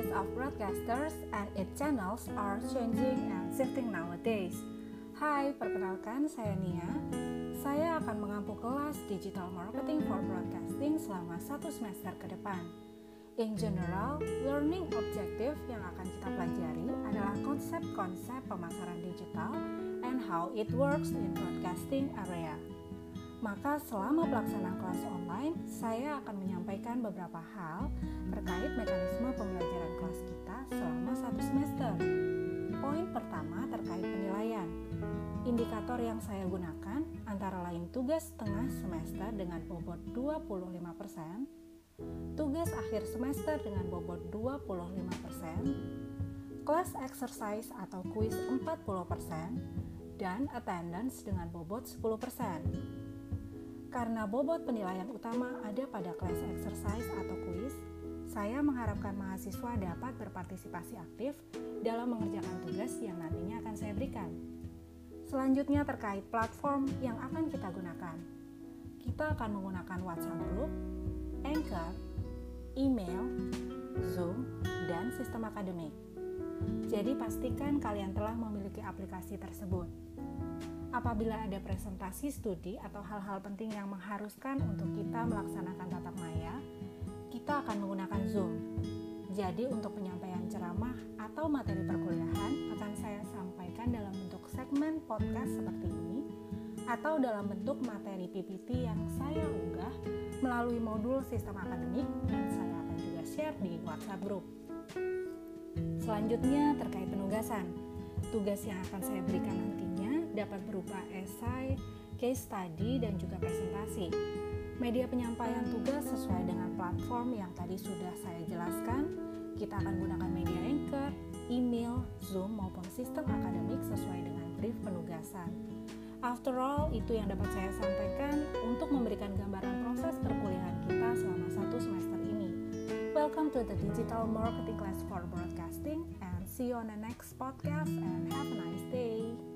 of broadcasters and its channels are changing and shifting nowadays. Hai, perkenalkan saya Nia. Saya akan mengampu kelas Digital Marketing for Broadcasting selama satu semester ke depan. In general, learning objective yang akan kita pelajari adalah konsep-konsep pemasaran digital and how it works in broadcasting area. Maka selama pelaksanaan kelas online, saya akan menyampaikan beberapa hal terkait mekanisme pembelajaran kelas kita selama satu semester. Poin pertama terkait penilaian. Indikator yang saya gunakan antara lain tugas tengah semester dengan bobot 25%, tugas akhir semester dengan bobot 25%, kelas exercise atau kuis 40%, dan attendance dengan bobot 10%. Karena bobot penilaian utama ada pada kelas exercise atau kuis, saya mengharapkan mahasiswa dapat berpartisipasi aktif dalam mengerjakan tugas yang nantinya akan saya berikan. Selanjutnya terkait platform yang akan kita gunakan. Kita akan menggunakan WhatsApp Group, Anchor, email, Zoom, dan sistem akademik. Jadi pastikan kalian telah memiliki aplikasi tersebut apabila ada presentasi studi atau hal-hal penting yang mengharuskan untuk kita melaksanakan tatap maya, kita akan menggunakan Zoom. Jadi untuk penyampaian ceramah atau materi perkuliahan akan saya sampaikan dalam bentuk segmen podcast seperti ini atau dalam bentuk materi PPT yang saya unggah melalui modul sistem akademik dan saya akan juga share di WhatsApp group. Selanjutnya terkait penugasan. Tugas yang akan saya berikan nanti dapat berupa esai, case study, dan juga presentasi. Media penyampaian tugas sesuai dengan platform yang tadi sudah saya jelaskan. Kita akan gunakan media Anchor, email, Zoom, maupun sistem akademik sesuai dengan brief penugasan. After all, itu yang dapat saya sampaikan untuk memberikan gambaran proses perkuliahan kita selama satu semester ini. Welcome to the Digital Marketing Class for Broadcasting and see you on the next podcast and have a nice day.